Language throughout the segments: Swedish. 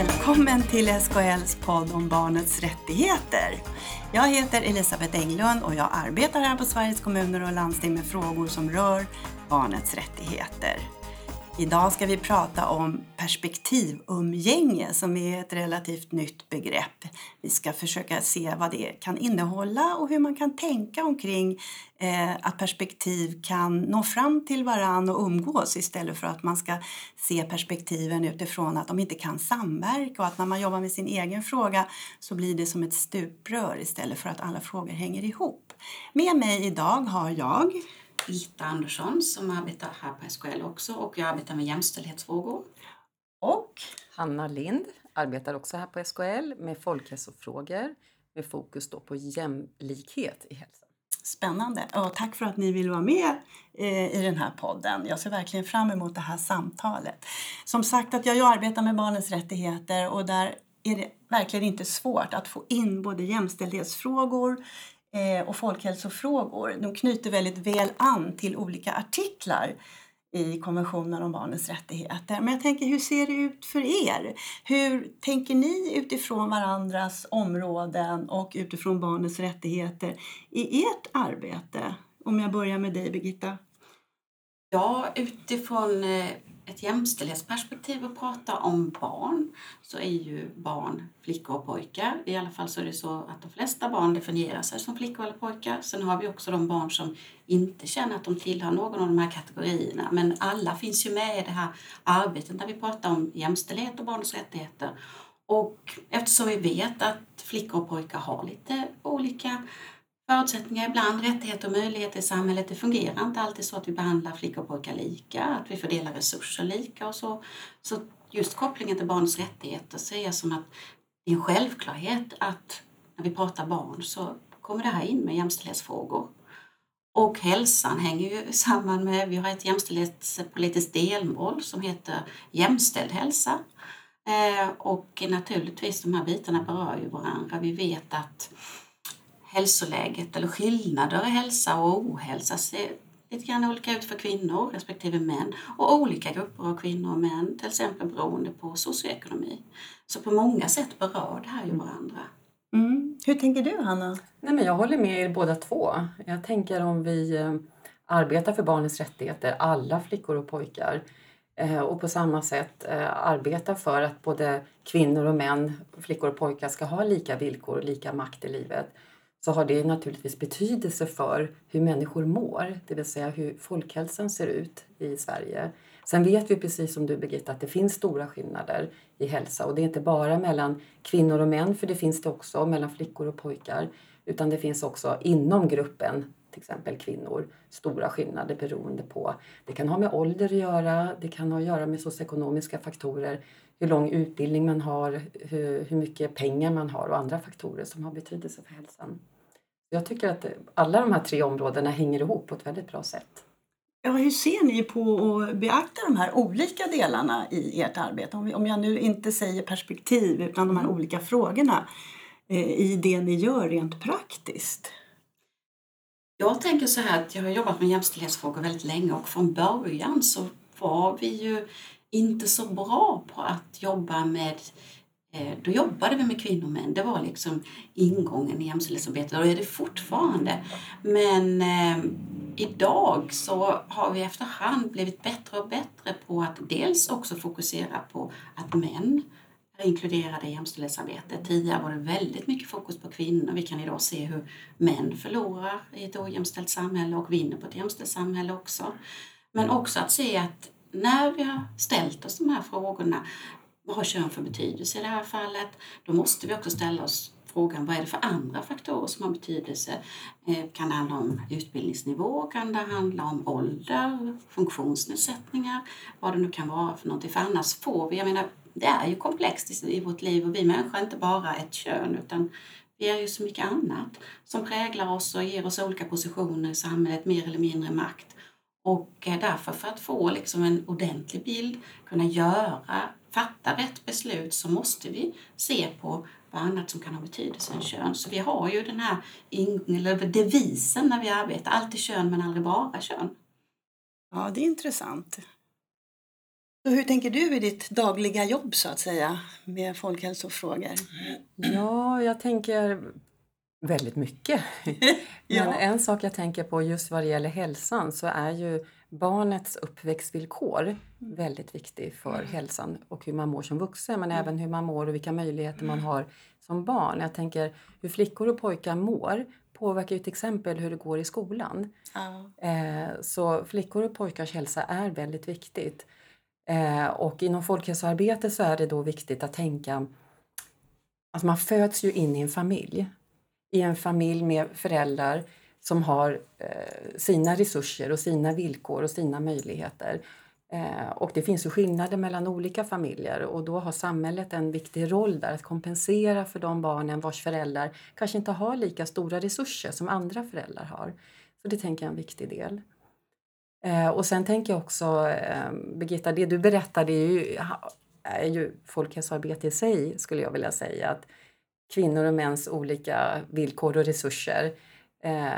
Välkommen till SKLs podd om barnets rättigheter. Jag heter Elisabeth Englund och jag arbetar här på Sveriges kommuner och landsting med frågor som rör barnets rättigheter. Idag ska vi prata om perspektivumgänge som är ett relativt nytt begrepp. Vi ska försöka se vad det kan innehålla och hur man kan tänka omkring eh, att perspektiv kan nå fram till varann och umgås istället för att man ska se perspektiven utifrån att de inte kan samverka och att när man jobbar med sin egen fråga så blir det som ett stuprör istället för att alla frågor hänger ihop. Med mig idag har jag Birgitta Andersson som arbetar här på SKL också och jag arbetar med jämställdhetsfrågor. Och Hanna Lind arbetar också här på SKL med folkhälsofrågor med fokus då på jämlikhet i hälsa. Spännande! Och tack för att ni vill vara med eh, i den här podden. Jag ser verkligen fram emot det här samtalet. Som sagt att jag arbetar med barnens rättigheter och där är det verkligen inte svårt att få in både jämställdhetsfrågor, Eh, och folkhälsofrågor. De knyter väldigt väl an till olika artiklar i konventionen om barnens rättigheter. Men jag tänker, hur ser det ut för er? Hur tänker ni utifrån varandras områden och utifrån barnens rättigheter i ert arbete? Om jag börjar med dig, Birgitta. Ja, utifrån eh, ett jämställdhetsperspektiv och prata om barn så är ju barn flickor och pojkar. I alla fall så är det så att de flesta barn definierar sig som flickor eller pojkar. Sen har vi också de barn som inte känner att de tillhör någon av de här kategorierna. Men alla finns ju med i det här arbetet där vi pratar om jämställdhet och barns rättigheter. Och eftersom vi vet att flickor och pojkar har lite olika förutsättningar ibland, rättigheter och möjligheter i samhället. Det fungerar inte alltid så att vi behandlar flickor och pojkar lika, att vi fördelar resurser lika och så. Så just kopplingen till barns rättigheter ser jag som att det är en självklarhet att när vi pratar barn så kommer det här in med jämställdhetsfrågor. Och hälsan hänger ju samman med, vi har ett jämställdhetspolitiskt delmål som heter jämställd hälsa. Eh, och naturligtvis de här bitarna berör ju varandra. Vi vet att hälsoläget eller skillnader i hälsa och ohälsa ser lite grann olika ut för kvinnor respektive män och olika grupper av kvinnor och män, till exempel beroende på socioekonomi. Så på många sätt berör det här ju varandra. Mm. Hur tänker du, Hanna? Nej, men jag håller med er båda två. Jag tänker om vi eh, arbetar för barnens rättigheter, alla flickor och pojkar, eh, och på samma sätt eh, arbetar för att både kvinnor och män, flickor och pojkar ska ha lika villkor och lika makt i livet så har det naturligtvis betydelse för hur människor mår, det vill säga hur folkhälsan ser ut i Sverige. Sen vet vi precis som du Birgitta att det finns stora skillnader i hälsa. Och det är inte bara mellan kvinnor och män, för det finns det också mellan flickor och pojkar, utan det finns också inom gruppen till exempel kvinnor, stora skillnader beroende på, det kan ha med ålder att göra, det kan ha att göra med socioekonomiska faktorer, hur lång utbildning man har, hur, hur mycket pengar man har och andra faktorer som har betydelse för hälsan. Jag tycker att alla de här tre områdena hänger ihop på ett väldigt bra sätt. Ja, hur ser ni på att beakta de här olika delarna i ert arbete? Om, jag nu inte säger perspektiv utan de här mm. olika frågorna eh, i det ni gör rent praktiskt? Jag tänker så här att jag har jobbat med jämställdhetsfrågor väldigt länge och från början så var vi ju inte så bra på att jobba med eh, då jobbade vi med kvinnor och män. Det var liksom ingången i jämställdhetsarbetet och det är det fortfarande. Men eh, idag så har vi efterhand blivit bättre och bättre på att dels också fokusera på att män är inkluderade i jämställdhetsarbetet. Tidigare var det väldigt mycket fokus på kvinnor. Vi kan idag se hur män förlorar i ett ojämställt samhälle och vinner på ett jämställt samhälle också. Men också att se att när vi har ställt oss de här frågorna, vad har kön för betydelse i det här fallet? Då måste vi också ställa oss frågan vad är det för andra faktorer som har betydelse? Eh, kan det handla om utbildningsnivå? Kan det handla om ålder? Funktionsnedsättningar? Vad det nu kan vara för någonting. För annars får vi, jag menar, det är ju komplext i vårt liv och vi människor är inte bara ett kön utan vi är ju så mycket annat som präglar oss och ger oss olika positioner i samhället, mer eller mindre makt. Och eh, därför för att få liksom en ordentlig bild, kunna göra, fatta rätt beslut så måste vi se på vad annat som kan ha betydelse än kön. Så vi har ju den här eller devisen när vi arbetar, alltid kön men aldrig bara kön. Ja, det är intressant. Så hur tänker du i ditt dagliga jobb så att säga med folkhälsofrågor? Ja, jag tänker väldigt mycket. Ja. Men en sak jag tänker på just vad det gäller hälsan så är ju barnets uppväxtvillkor väldigt viktig för hälsan och hur man mår som vuxen men även hur man mår och vilka möjligheter man har som barn. Jag tänker hur flickor och pojkar mår påverkar ju till exempel hur det går i skolan. Ja. Eh, Så flickor och pojkars hälsa är väldigt viktigt. Eh, Och inom folkhälsoarbete så är det då viktigt att tänka Alltså man föds ju in i en familj. I en familj med föräldrar som har eh, sina resurser och sina villkor och sina möjligheter. Eh, och det finns ju skillnader mellan olika familjer och då har samhället en viktig roll där att kompensera för de barnen vars föräldrar kanske inte har lika stora resurser som andra föräldrar har. Så det tänker jag är en viktig del. Eh, och sen tänker jag också, eh, Birgitta, det du berättade är ju, är ju folkhälsoarbete i sig skulle jag vilja säga. Att kvinnor och mäns olika villkor och resurser. Eh,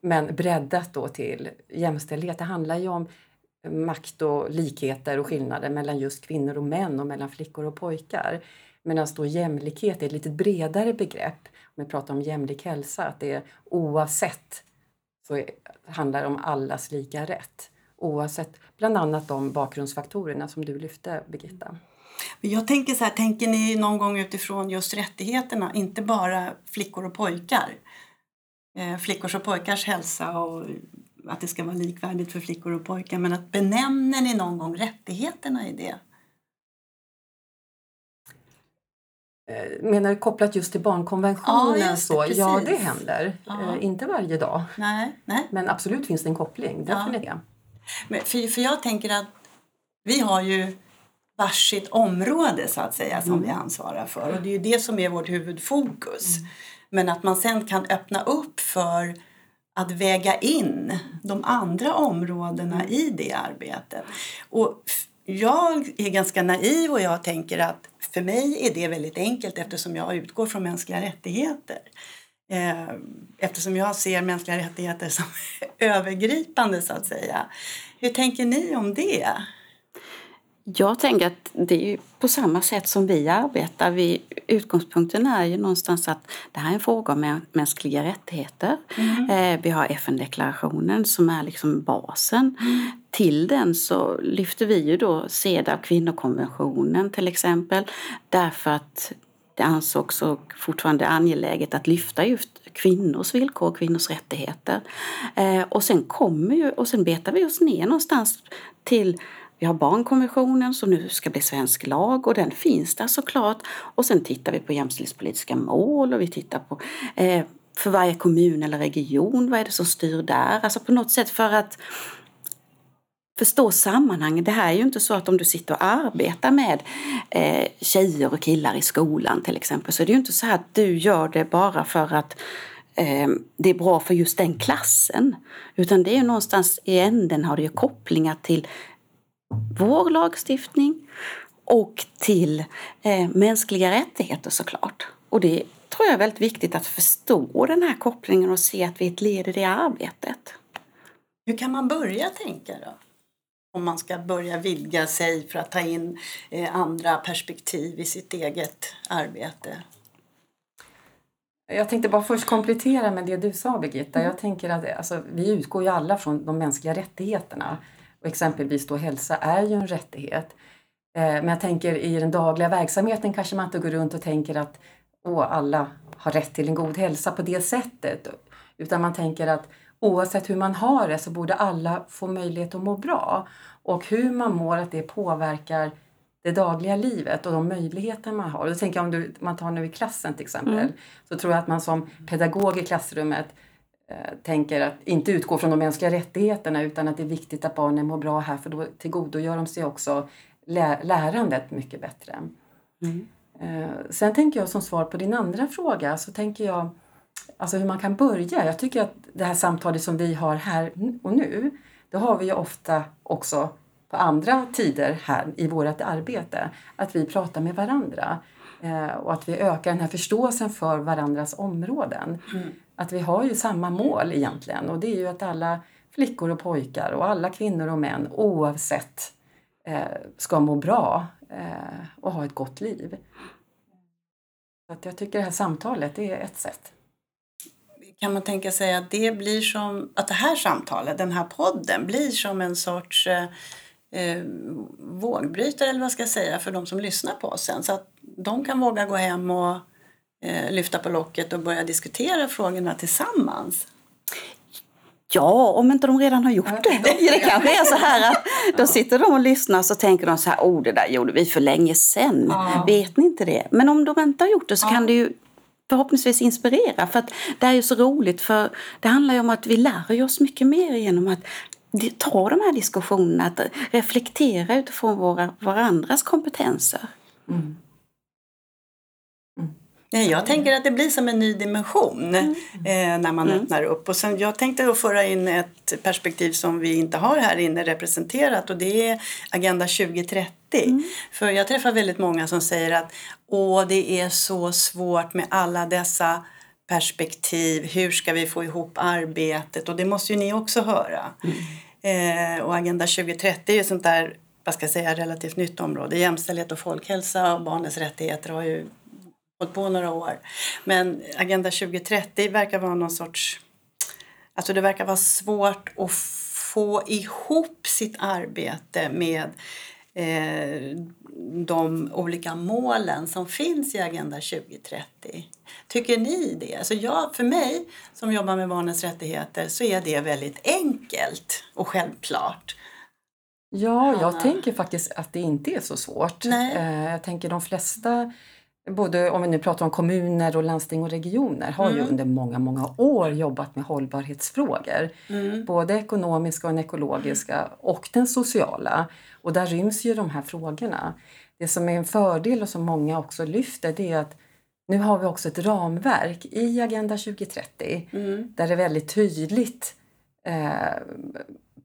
men breddat då till jämställdhet. Det handlar ju om makt och likheter och skillnader mellan just kvinnor och män och mellan flickor och pojkar. Medan då jämlikhet är ett lite bredare begrepp. Om vi pratar om jämlik hälsa, att det är oavsett så handlar det om allas lika rätt. Oavsett bland annat de bakgrundsfaktorerna som du lyfte, Birgitta. Men jag tänker så här, tänker ni någon gång utifrån just rättigheterna, inte bara flickor och pojkar? Eh, flickors och pojkars hälsa och att det ska vara likvärdigt för flickor och pojkar. Men att benämner ni någon gång rättigheterna i det? Eh, Menar du kopplat just till barnkonventionen? Ja, just det, så? ja, det händer. Ja. Eh, Inte varje dag, Nej, nej. men absolut finns det en koppling. Ja. Men för, för jag tänker att vi har ju varsitt område så att säga som vi ansvarar för och det är ju det som är vårt huvudfokus. Men att man sen kan öppna upp för att väga in de andra områdena i det arbetet. Och jag är ganska naiv och jag tänker att för mig är det väldigt enkelt eftersom jag utgår från mänskliga rättigheter. Eh, Eftersom jag ser mänskliga rättigheter som övergripande så att säga. Hur tänker ni om det? Jag tänker att det är på samma sätt som vi arbetar. Vi, utgångspunkten är ju någonstans att det här är en fråga om mä- mänskliga rättigheter. Eh, vi har FN-deklarationen som är liksom basen. Till den så lyfter vi ju då CEDAW, kvinnokonventionen till exempel. Därför att det ansågs så fortfarande angeläget att lyfta just kvinnors villkor och kvinnors rättigheter. Eh, och sen kommer ju, och sen betar vi oss ner någonstans till vi har barnkonventionen som nu ska bli svensk lag och den finns där såklart. Och sen tittar vi på jämställdhetspolitiska mål och vi tittar på eh, för varje kommun eller region, vad är det som styr där? Alltså på något sätt för att förstå sammanhanget. Det här är ju inte så att om du sitter och arbetar med eh, tjejer och killar i skolan till exempel så är det ju inte så här att du gör det bara för att eh, det är bra för just den klassen. Utan det är ju någonstans i änden har det ju kopplingar till vår lagstiftning och till eh, mänskliga rättigheter såklart. Och det tror jag är väldigt viktigt att förstå den här kopplingen och se att vi är ett led i det arbetet. Hur kan man börja tänka då? Om man ska börja vidga sig för att ta in eh, andra perspektiv i sitt eget arbete. Jag tänkte bara först komplettera med det du sa Birgitta. Jag tänker att alltså, vi utgår ju alla från de mänskliga rättigheterna. Och exempelvis då hälsa är ju en rättighet. Eh, Men jag tänker i den dagliga verksamheten kanske man inte går runt och tänker att Åh, alla har rätt till en god hälsa på det sättet. Utan man tänker att oavsett hur man har det så borde alla få möjlighet att må bra. Och hur man mår, att det påverkar det dagliga livet och de möjligheter man har. Då tänker jag om du, man tar nu i klassen till exempel. Så tror jag att man som pedagog i klassrummet tänker att inte utgå från de mänskliga rättigheterna utan att det är viktigt att barnen mår bra här för då tillgodogör de sig också lä- lärandet mycket bättre. Eh, sen tänker jag som svar på din andra fråga så tänker jag alltså hur man kan börja. Jag tycker att det här samtalet som vi har här och nu det har vi ju ofta också på andra tider här i vårt arbete. Att vi pratar med varandra eh, och att vi ökar den här förståelsen för varandras områden. Att vi har ju samma mål egentligen och det är ju att alla flickor och pojkar och alla kvinnor och män oavsett eh, ska må bra eh, och ha ett gott liv. Så att jag tycker det här samtalet är ett sätt. Kan man tänka sig att det blir som att det här samtalet, den här podden, blir som en sorts eh, eh vågbrytare eller vad ska jag säga för de som lyssnar på oss sen så att de kan våga gå hem och eh, lyfta på locket och börja diskutera frågorna tillsammans. Ja, om inte de redan har gjort det. Det kanske är så här att då sitter de och lyssnar och så tänker de så här, oh det där gjorde vi för länge sedan. Ja. Vet ni inte det? Men om de inte har gjort det så ja. kan det ju förhoppningsvis inspirera. För att det är ju så roligt för det handlar ju om att vi lär oss mycket mer genom att ta de här diskussionerna, att reflektera utifrån våra, varandras kompetenser. Mm. Nej, jag tänker att det blir som en ny dimension mm. eh, när man mm. öppnar upp. Och sen, jag tänkte då föra in ett perspektiv som vi inte har här inne representerat och det är Agenda 2030. Mm. För jag träffar väldigt många som säger att Åh, det är så svårt med alla dessa perspektiv. Hur ska vi få ihop arbetet? Och det måste ju ni också höra. Mm. Eh, och Agenda 2030 är ju sånt där vad ska jag säga, relativt nytt område. Jämställdhet och folkhälsa och barnens rättigheter har ju hållit på några år. Men Agenda 2030 verkar vara någon sorts... Alltså det verkar vara svårt att få ihop sitt arbete med eh, de olika målen som finns i Agenda 2030. Tycker ni det? Alltså jag, för mig som jobbar med barnens rättigheter så är det väldigt enkelt och självklart. Ja, jag Anna. tänker faktiskt att det inte är så svårt. Nej. Eh, jag tänker de flesta både om vi nu pratar om kommuner och landsting och regioner har mm. ju under många, många år jobbat med hållbarhetsfrågor. Mm. Både ekonomiska och ekologiska och den sociala. Och där ryms ju de här frågorna. Det som är en fördel och som många också lyfter det är att nu har vi också ett ramverk i Agenda 2030 mm. där det väldigt tydligt eh,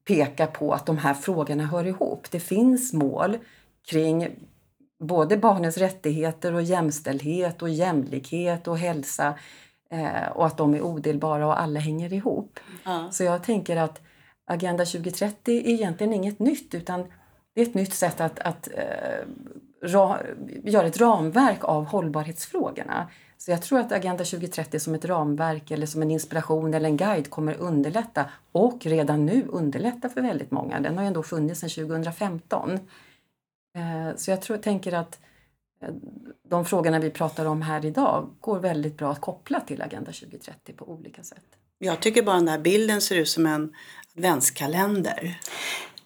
pekar på att de här frågorna hör ihop. Det finns mål kring både barnens rättigheter och jämställdhet och jämlikhet och hälsa eh, och att de är odelbara och alla hänger ihop. Ja. Så jag tänker att Agenda 2030 är egentligen inget nytt utan det är ett nytt sätt att, att eh, ra, göra ett ramverk av hållbarhetsfrågorna. Så jag tror att Agenda 2030 som ett ramverk eller som en inspiration eller en guide kommer underlätta och redan nu underlätta för väldigt många. Den har ju ändå funnits sedan 2015. Eh, så jag tror, tänker att eh, de frågorna vi pratar om här idag går väldigt bra att koppla till Agenda 2030 på olika sätt. Jag tycker bara den här bilden ser ut som en adventskalender.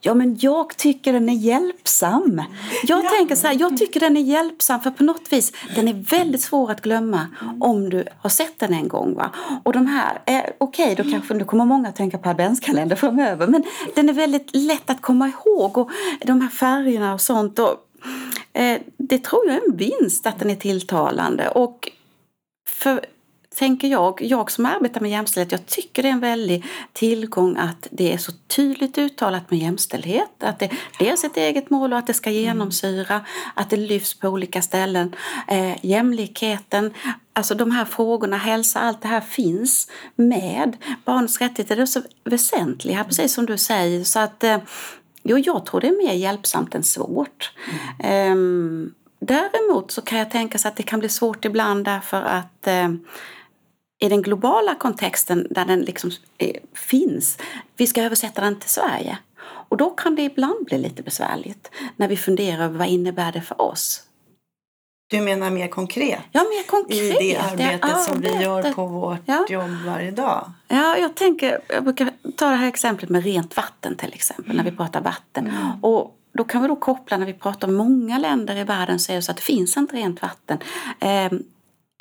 Ja, men jag tycker den är hjälpsam. Jag ja. tänker så här, jag tycker den är hjälpsam för på något vis, den är väldigt svår att glömma om du har sett den en gång. Va? Och de här, eh, okej, okay, då kanske nu kommer många att tänka på adventskalender framöver, men den är väldigt lätt att komma ihåg och de här färgerna och sånt. Och, eh, det tror jag är en vinst att den är tilltalande. Och för tänker jag, jag som arbetar med jämställdhet, jag tycker det är en väldig tillgång att det är så tydligt uttalat med jämställdhet. Att det dels är ett eget mål och att det ska mm. genomsyra, att det lyfts på olika ställen. Eh, jämlikheten, alltså de här frågorna, hälsa, allt det här finns med. Barnets rättigheter är så väsentliga, precis som du säger. Så att, eh, jo, jag tror det är mer hjälpsamt än svårt. Mm. Eh, Däremot så kan jag tänka sig att det kan bli svårt ibland därför att eh, i den globala kontexten där den liksom eh, finns, vi ska översätta den till Sverige. Och då kan det ibland bli lite besvärligt när vi funderar över vad innebär det för oss. Du menar mer konkret? Ja, mer konkret. I det arbetet det som vi gör på vårt ja. jobb varje dag? Ja, jag tänker, jag brukar ta det här exemplet med rent vatten till exempel, mm. när vi pratar vatten. Mm. Och då kan vi då koppla när vi pratar om många länder i världen så är det så att det finns inte rent vatten. Eh,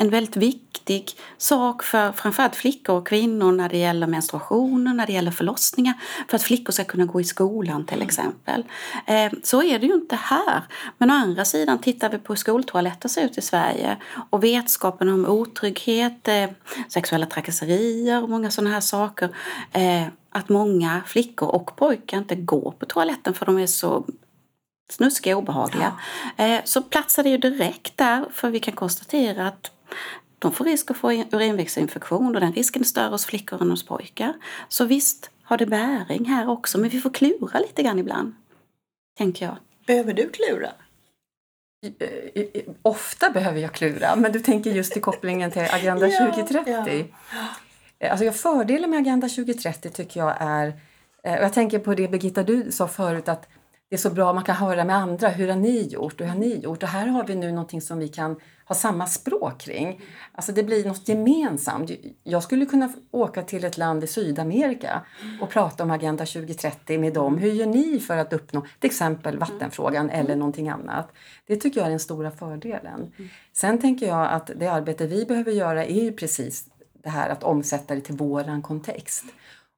en väldigt viktig sak för framförallt flickor och kvinnor när det gäller menstruationer, när det gäller förlossningar, för att flickor ska kunna gå i skolan till exempel. Eh, så är det ju inte här. Men å andra sidan tittar vi på hur skoltoaletter ser ut i Sverige och vetskapen om otrygghet, eh, sexuella trakasserier och många sådana här saker. Eh, att många flickor och pojkar inte går på toaletten för de är så snuskiga och obehagliga. Ja. Så platsar det ju direkt där för vi kan konstatera att de får risk att få urinvägsinfektion och den risken är större hos flickor än hos pojkar. Så visst har det bäring här också, men vi får klura lite grann ibland, tänker jag. Behöver du klura? Ofta behöver jag klura, men du tänker just i kopplingen till Agenda 2030. Ja, Alltså fördelen med Agenda 2030 tycker jag är, och jag tänker på det Birgitta du sa förut, att det är så bra man kan höra med andra. Hur har ni gjort? Hur har ni gjort? Och här har vi nu någonting som vi kan ha samma språk kring. Alltså det blir något gemensamt. Jag skulle kunna åka till ett land i Sydamerika och prata om Agenda 2030 med dem. Hur gör ni för att uppnå till exempel vattenfrågan eller någonting annat? Det tycker jag är den stora fördelen. Sen tänker jag att det arbete vi behöver göra är ju precis det här att omsätta det till våran kontext.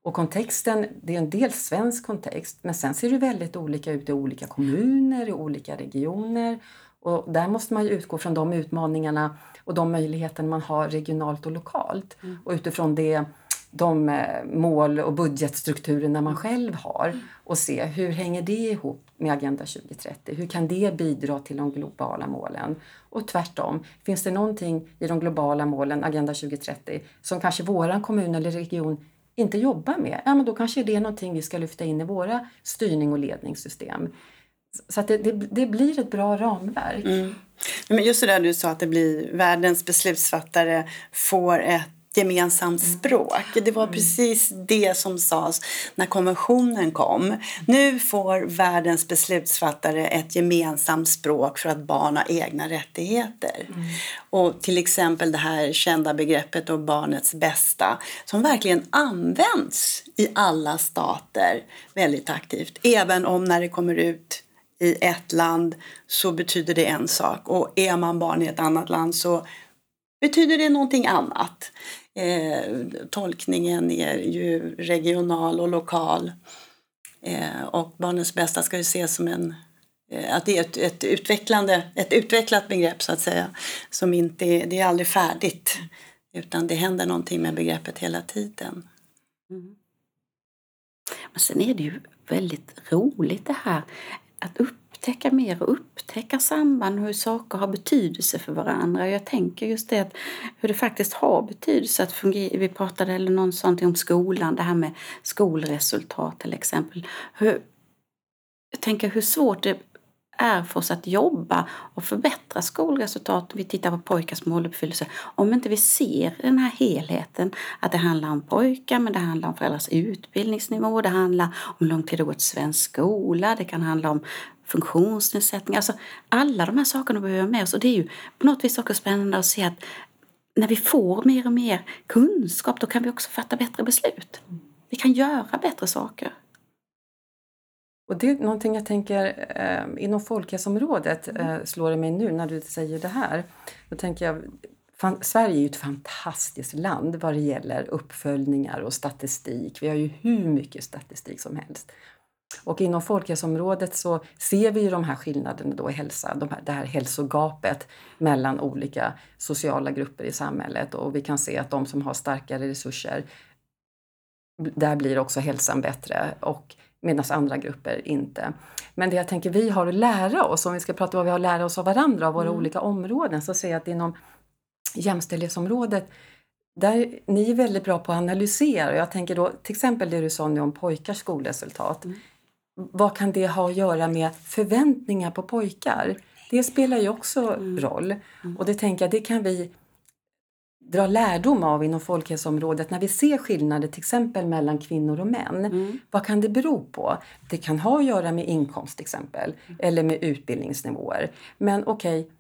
Och kontexten, det är en del svensk kontext men sen ser det väldigt olika ut i olika kommuner, i olika regioner. Och där måste man utgå från de utmaningarna och de möjligheter man har regionalt och lokalt. Mm. Och utifrån det, de eh, mål och budgetstrukturerna man själv har och se hur hänger det ihop med Agenda 2030? Hur kan det bidra till de globala målen? Och tvärtom, finns det någonting i de globala målen, Agenda 2030, som kanske våran kommun eller region inte jobbar med, ja men då kanske det är någonting vi ska lyfta in i våra styrning och ledningssystem. Så att det, det, det blir ett bra ramverk. Mm. Men just det där du sa att det blir världens beslutsfattare får ett gemensamt mm. språk. Det var mm. precis det som sades när konventionen kom. Nu får världens beslutsfattare ett gemensamt språk för att barn har egna rättigheter. Mm. Och till exempel det här kända begreppet om barnets bästa som verkligen används i alla stater väldigt aktivt. Även om när det kommer ut i ett land så betyder det en sak och är man barn i ett annat land så betyder det någonting annat. Eh, tolkningen är ju regional och lokal. Eh, och barnens bästa ska ju ses som en eh, att det är ett, ett, utvecklande, ett utvecklat begrepp så att säga. Som inte är, det är aldrig färdigt utan det händer någonting med begreppet hela tiden. Mm. Men sen är det ju väldigt roligt det här att upptäcka mer och upptäcka samband och hur saker har betydelse för varandra. Jag tänker just det att hur det faktiskt har betydelse att fungera. Vi pratade eller någon sånt om skolan, det här med skolresultat till exempel. Hur, jag tänker hur svårt det är för oss att jobba och förbättra skolresultat. Vi tittar på pojkars måluppfyllelse. Om inte vi ser den här helheten, att det handlar om pojkar men det handlar om föräldrars utbildningsnivå, det handlar om hur lång tid det gått i svensk skola, det kan handla om funktionsnedsättning. Alltså alla de här sakerna behöver vi med oss och det är ju på något vis också spännande att se att när vi får mer och mer kunskap då kan vi också fatta bättre beslut. Vi kan göra bättre saker. Och det är någonting jag tänker eh, inom folkhälsoområdet eh, slår det mig nu när du säger det här. Då tänker jag, fan, Sverige är ju ett fantastiskt land vad det gäller uppföljningar och statistik. Vi har ju hur mycket statistik som helst. Och inom folkhälsoområdet så ser vi ju de här skillnaderna då i hälsa, de här, det här hälsogapet mellan olika sociala grupper i samhället och vi kan se att de som har starkare resurser, där blir också hälsan bättre. Och medan andra grupper inte. Men det jag tänker vi har att lära oss, om vi ska prata om vad vi har att lära oss av varandra, av våra mm. olika områden, så ser jag att inom jämställdhetsområdet där ni är väldigt bra på att analysera. Jag tänker då till exempel det du sa nu om pojkars skolresultat. Mm. Vad kan det ha att göra med förväntningar på pojkar? Det spelar ju också mm. roll. Mm. Och det tänker jag, det kan vi dra lärdom av inom folkhälsoområdet när vi ser skillnader till exempel mellan kvinnor och män. Mm. Vad kan det bero på? Det kan ha att göra med inkomst till exempel eller med utbildningsnivåer. Men okej, okay,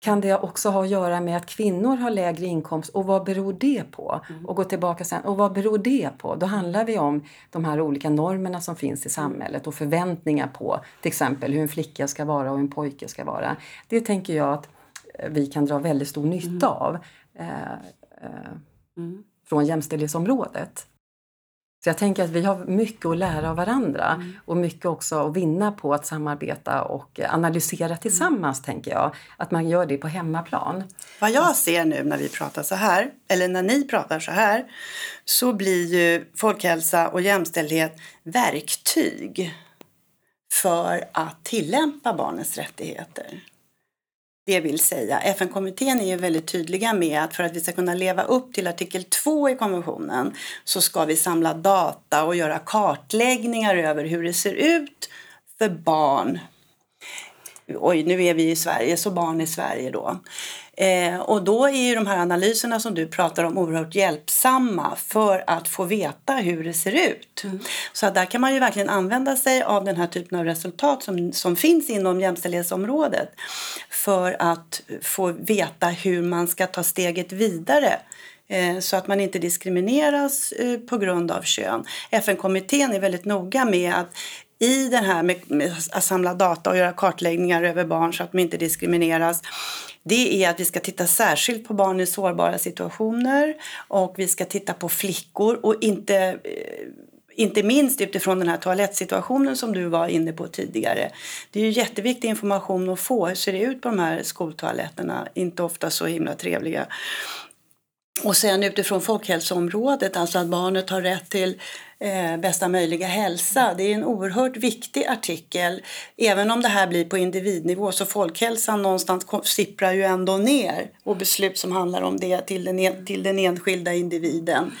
kan det också ha att göra med att kvinnor har lägre inkomst och vad beror det på? Mm. Och gå tillbaka sen, och vad beror det på? Då handlar vi om de här olika normerna som finns i samhället och förväntningar på till exempel hur en flicka ska vara och en pojke ska vara. Det tänker jag att vi kan dra väldigt stor nytta mm. av eh, eh, mm. från jämställdhetsområdet. Så jag tänker att vi har mycket att lära av varandra mm. och mycket också att vinna på att samarbeta och analysera tillsammans, mm. tänker jag. Att man gör det på hemmaplan. Vad jag ser nu när vi pratar så här, eller när ni pratar så här, så blir ju folkhälsa och jämställdhet verktyg för att tillämpa barnens rättigheter. Det vill säga, FN-kommittén är ju väldigt tydliga med att för att vi ska kunna leva upp till artikel 2 i konventionen så ska vi samla data och göra kartläggningar över hur det ser ut för barn oj nu är vi i Sverige, så barn i Sverige då. Eh, och då är ju de här analyserna som du pratar om oerhört hjälpsamma för att få veta hur det ser ut. Mm. Så där kan man ju verkligen använda sig av den här typen av resultat som, som finns inom jämställdhetsområdet för att få veta hur man ska ta steget vidare eh, så att man inte diskrimineras eh, på grund av kön. FN-kommittén är väldigt noga med att i det här med, med att samla data och göra kartläggningar över barn så att de inte diskrimineras det är att vi ska titta särskilt på barn i sårbara situationer och vi ska titta på flickor och inte eh, inte minst utifrån den här toalettsituationen som du var inne på tidigare. Det är ju jätteviktig information att få. Hur ser det ut på de här skoltoaletterna? Inte ofta så himla trevliga. Och sen utifrån folkhälsoområdet, alltså att barnet har rätt till eh, bästa möjliga hälsa. Det är en oerhört viktig artikel. Även om det här blir på individnivå så folkhälsan någonstans sipprar ju ändå ner och beslut som handlar om det till den, till den enskilda individen.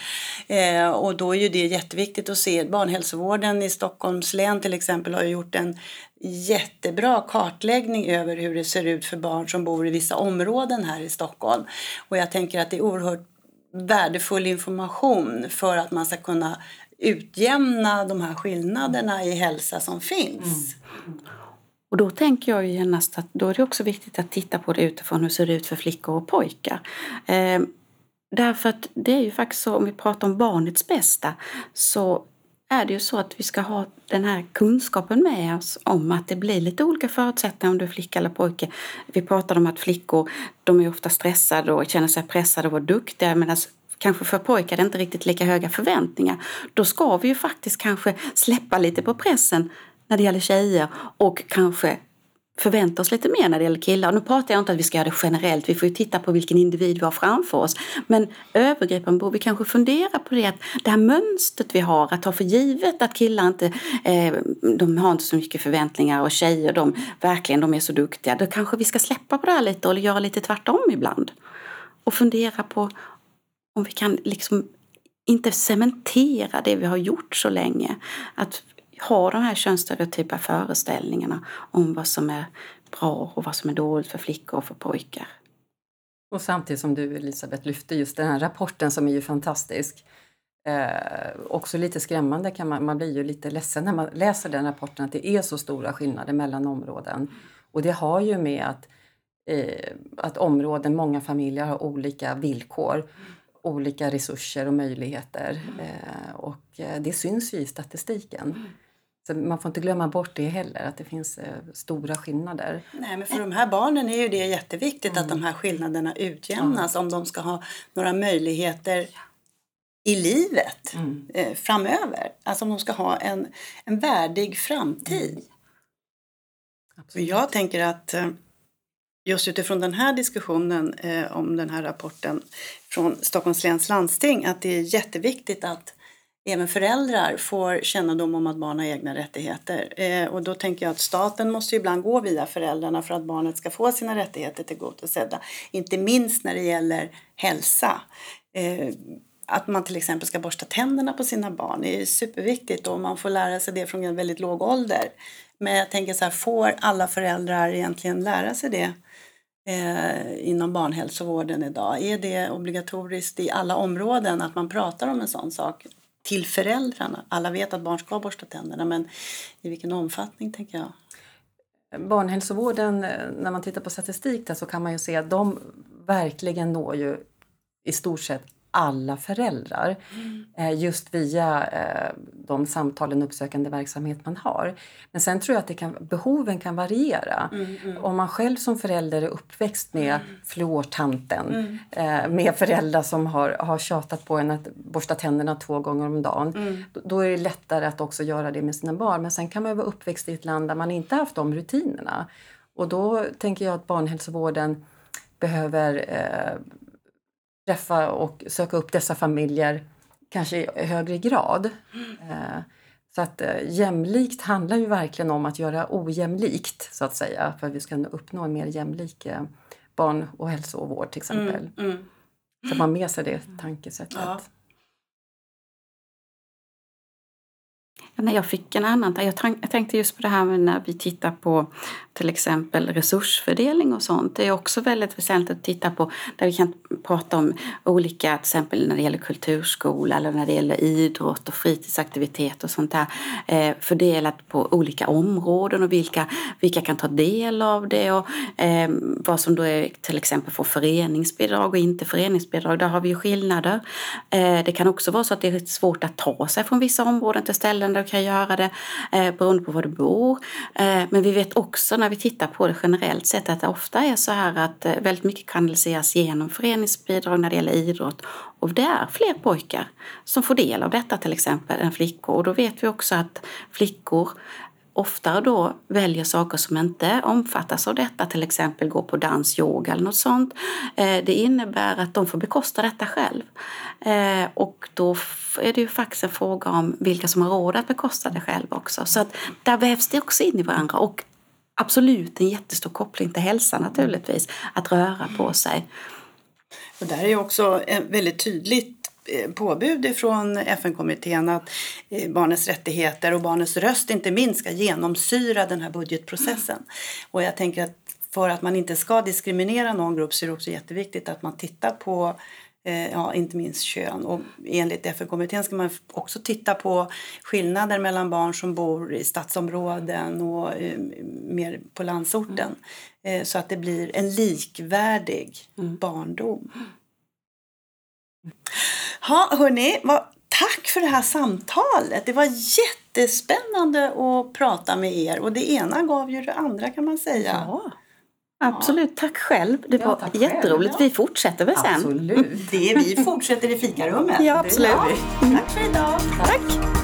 Eh, och då är ju det jätteviktigt att se. Barnhälsovården i Stockholms län till exempel har gjort en jättebra kartläggning över hur det ser ut för barn som bor i vissa områden här i Stockholm. Och jag tänker att det är oerhört värdefull information för att man ska kunna utjämna de här skillnaderna i hälsa som finns. Mm. Och då tänker jag genast att då är det också viktigt att titta på det utifrån hur det ser ut för flickor och pojkar. Eh, därför att det är ju faktiskt så, om vi pratar om barnets bästa, så är det ju så att vi ska ha den här kunskapen med oss om att det blir lite olika förutsättningar om du är flicka eller pojke. Vi pratade om att flickor de är ofta stressade och känner sig pressade och vara duktiga medan kanske för pojkar det är inte riktigt lika höga förväntningar. Då ska vi ju faktiskt kanske släppa lite på pressen när det gäller tjejer och kanske förvänta oss lite mer när det gäller killar. nu pratar jag inte att vi ska göra det generellt, vi får ju titta på vilken individ vi har framför oss. Men övergripande borde vi kanske fundera på det, att det här mönstret vi har, att ta för givet att killar inte eh, de har inte så mycket förväntningar och tjejer de verkligen de är så duktiga. Då kanske vi ska släppa på det här lite och göra lite tvärtom ibland. Och fundera på om vi kan liksom inte cementera det vi har gjort så länge. Att ha de här könsstereotypa föreställningarna om vad som är bra och vad som är dåligt för flickor och för pojkar. Och samtidigt som du Elisabeth lyfte just den här rapporten som är ju fantastisk. Eh, också lite skrämmande kan man, man blir ju lite ledsen när man läser den rapporten att det är så stora skillnader mellan områden. Och det har ju med att, eh, att områden, många familjer har olika villkor olika resurser och möjligheter. Eh, och eh, det syns ju i statistiken. Så man får inte glömma bort det heller, att det finns eh, stora skillnader. Nej, men för de här barnen är ju det jätteviktigt mm. att de här skillnaderna utjämnas mm. om de ska ha några möjligheter i livet mm. eh, framöver. Alltså om de ska ha en, en värdig framtid. Mm. Jag tänker att eh, just utifrån den här diskussionen eh, om den här rapporten från Stockholms läns landsting att det är jätteviktigt att även föräldrar får kännedom om att barn har egna rättigheter. Eh, och då tänker jag att staten måste ibland gå via föräldrarna för att barnet ska få sina rättigheter tillgodosedda. Inte minst när det gäller hälsa. Eh, att man till exempel ska borsta tänderna på sina barn är superviktigt och man får lära sig det från en väldigt låg ålder. Men jag tänker så här, får alla föräldrar egentligen lära sig det eh, inom barnhälsovården idag? Är det obligatoriskt i alla områden att man pratar om en sån sak till föräldrarna? Alla vet att barn ska borsta tänderna men i vilken omfattning tänker jag? Barnhälsovården, eh, när man tittar på statistik där så kan man ju se att de verkligen når ju i stort sett alla föräldrar mm. just via eh, de samtalen och uppsökande verksamhet man har. Men sen tror jag att kan, behoven kan variera. Mm, mm. Om man själv som förälder är uppväxt med mm. fluortanten mm. Eh, med föräldrar som har, har tjatat på en att borsta tänderna två gånger om dagen mm. då, då, är det lättare att också göra det med sina barn. Men sen kan man vara uppväxt i ett land där man inte haft de rutinerna. Och då tänker jag att barnhälsovården behöver eh, träffa och söka upp dessa familjer kanske i högre grad. Mm. Så att eh, jämlikt handlar ju verkligen om att göra ojämlikt så att säga för att vi ska uppnå en mer jämlik eh, barn och hälsovård till exempel. Mm, mm. Så man med sig det tankesättet. Ja. När jag fick en annan jag, jag tänkte just på det här med när vi tittar på till exempel resursfördelning och sånt. Det är också väldigt väsentligt att titta på där vi kan prata om olika, till exempel när det gäller kulturskola eller när det gäller idrott och fritidsaktivitet och sånt där. Eh, fördelat på olika områden och vilka, vilka kan ta del av det och eh, vad som då är till exempel får föreningsbidrag och inte föreningsbidrag. Där har vi ju skillnader. Eh, det kan också vara så att det är svårt att ta sig från vissa områden till ställen där kan göra det eh, beroende på var du bor. Eh, men vi vet också när vi tittar på det generellt sett att det ofta är så här att eh, väldigt mycket kanaliseras genom föreningsbidrag när det gäller idrott. Och det är fler pojkar som får del av detta till exempel än flickor. Och då vet vi också att flickor oftare då väljer saker som inte omfattas av detta, till exempel gå på dans, yoga eller något sånt. Eh, det innebär att de får bekosta detta själv. Eh, och då är det ju faktiskt en fråga om vilka som har råd att bekosta det själv också. Så att där vävs det också in i varandra. Och absolut en jättestor koppling till hälsa naturligtvis, att röra på sig. Och där är också eh, väldigt tydligt påbud från FN-kommittén att eh, barnens rättigheter och barnens röst inte minst ska genomsyra den här budgetprocessen. Och jag tänker att för att man inte ska diskriminera någon grupp så är det också jätteviktigt att man tittar på eh, ja, inte minst kön. Och enligt FN-kommittén ska man också titta på skillnader mellan barn som bor i stadsområden och mer på landsorten. Mm. så att det blir en likvärdig mm. barndom. Ja, hörni, tack för det här samtalet. Det var jättespännande att prata med er och det ena gav ju det andra kan man säga. Ja. Absolut, ja. tack själv. Det ja, var jätteroligt. Själv, ja. Vi fortsätter väl sen? Absolut. Det, vi fortsätter i fikarummet. Ja, absolut. Tack för idag. tack. tack.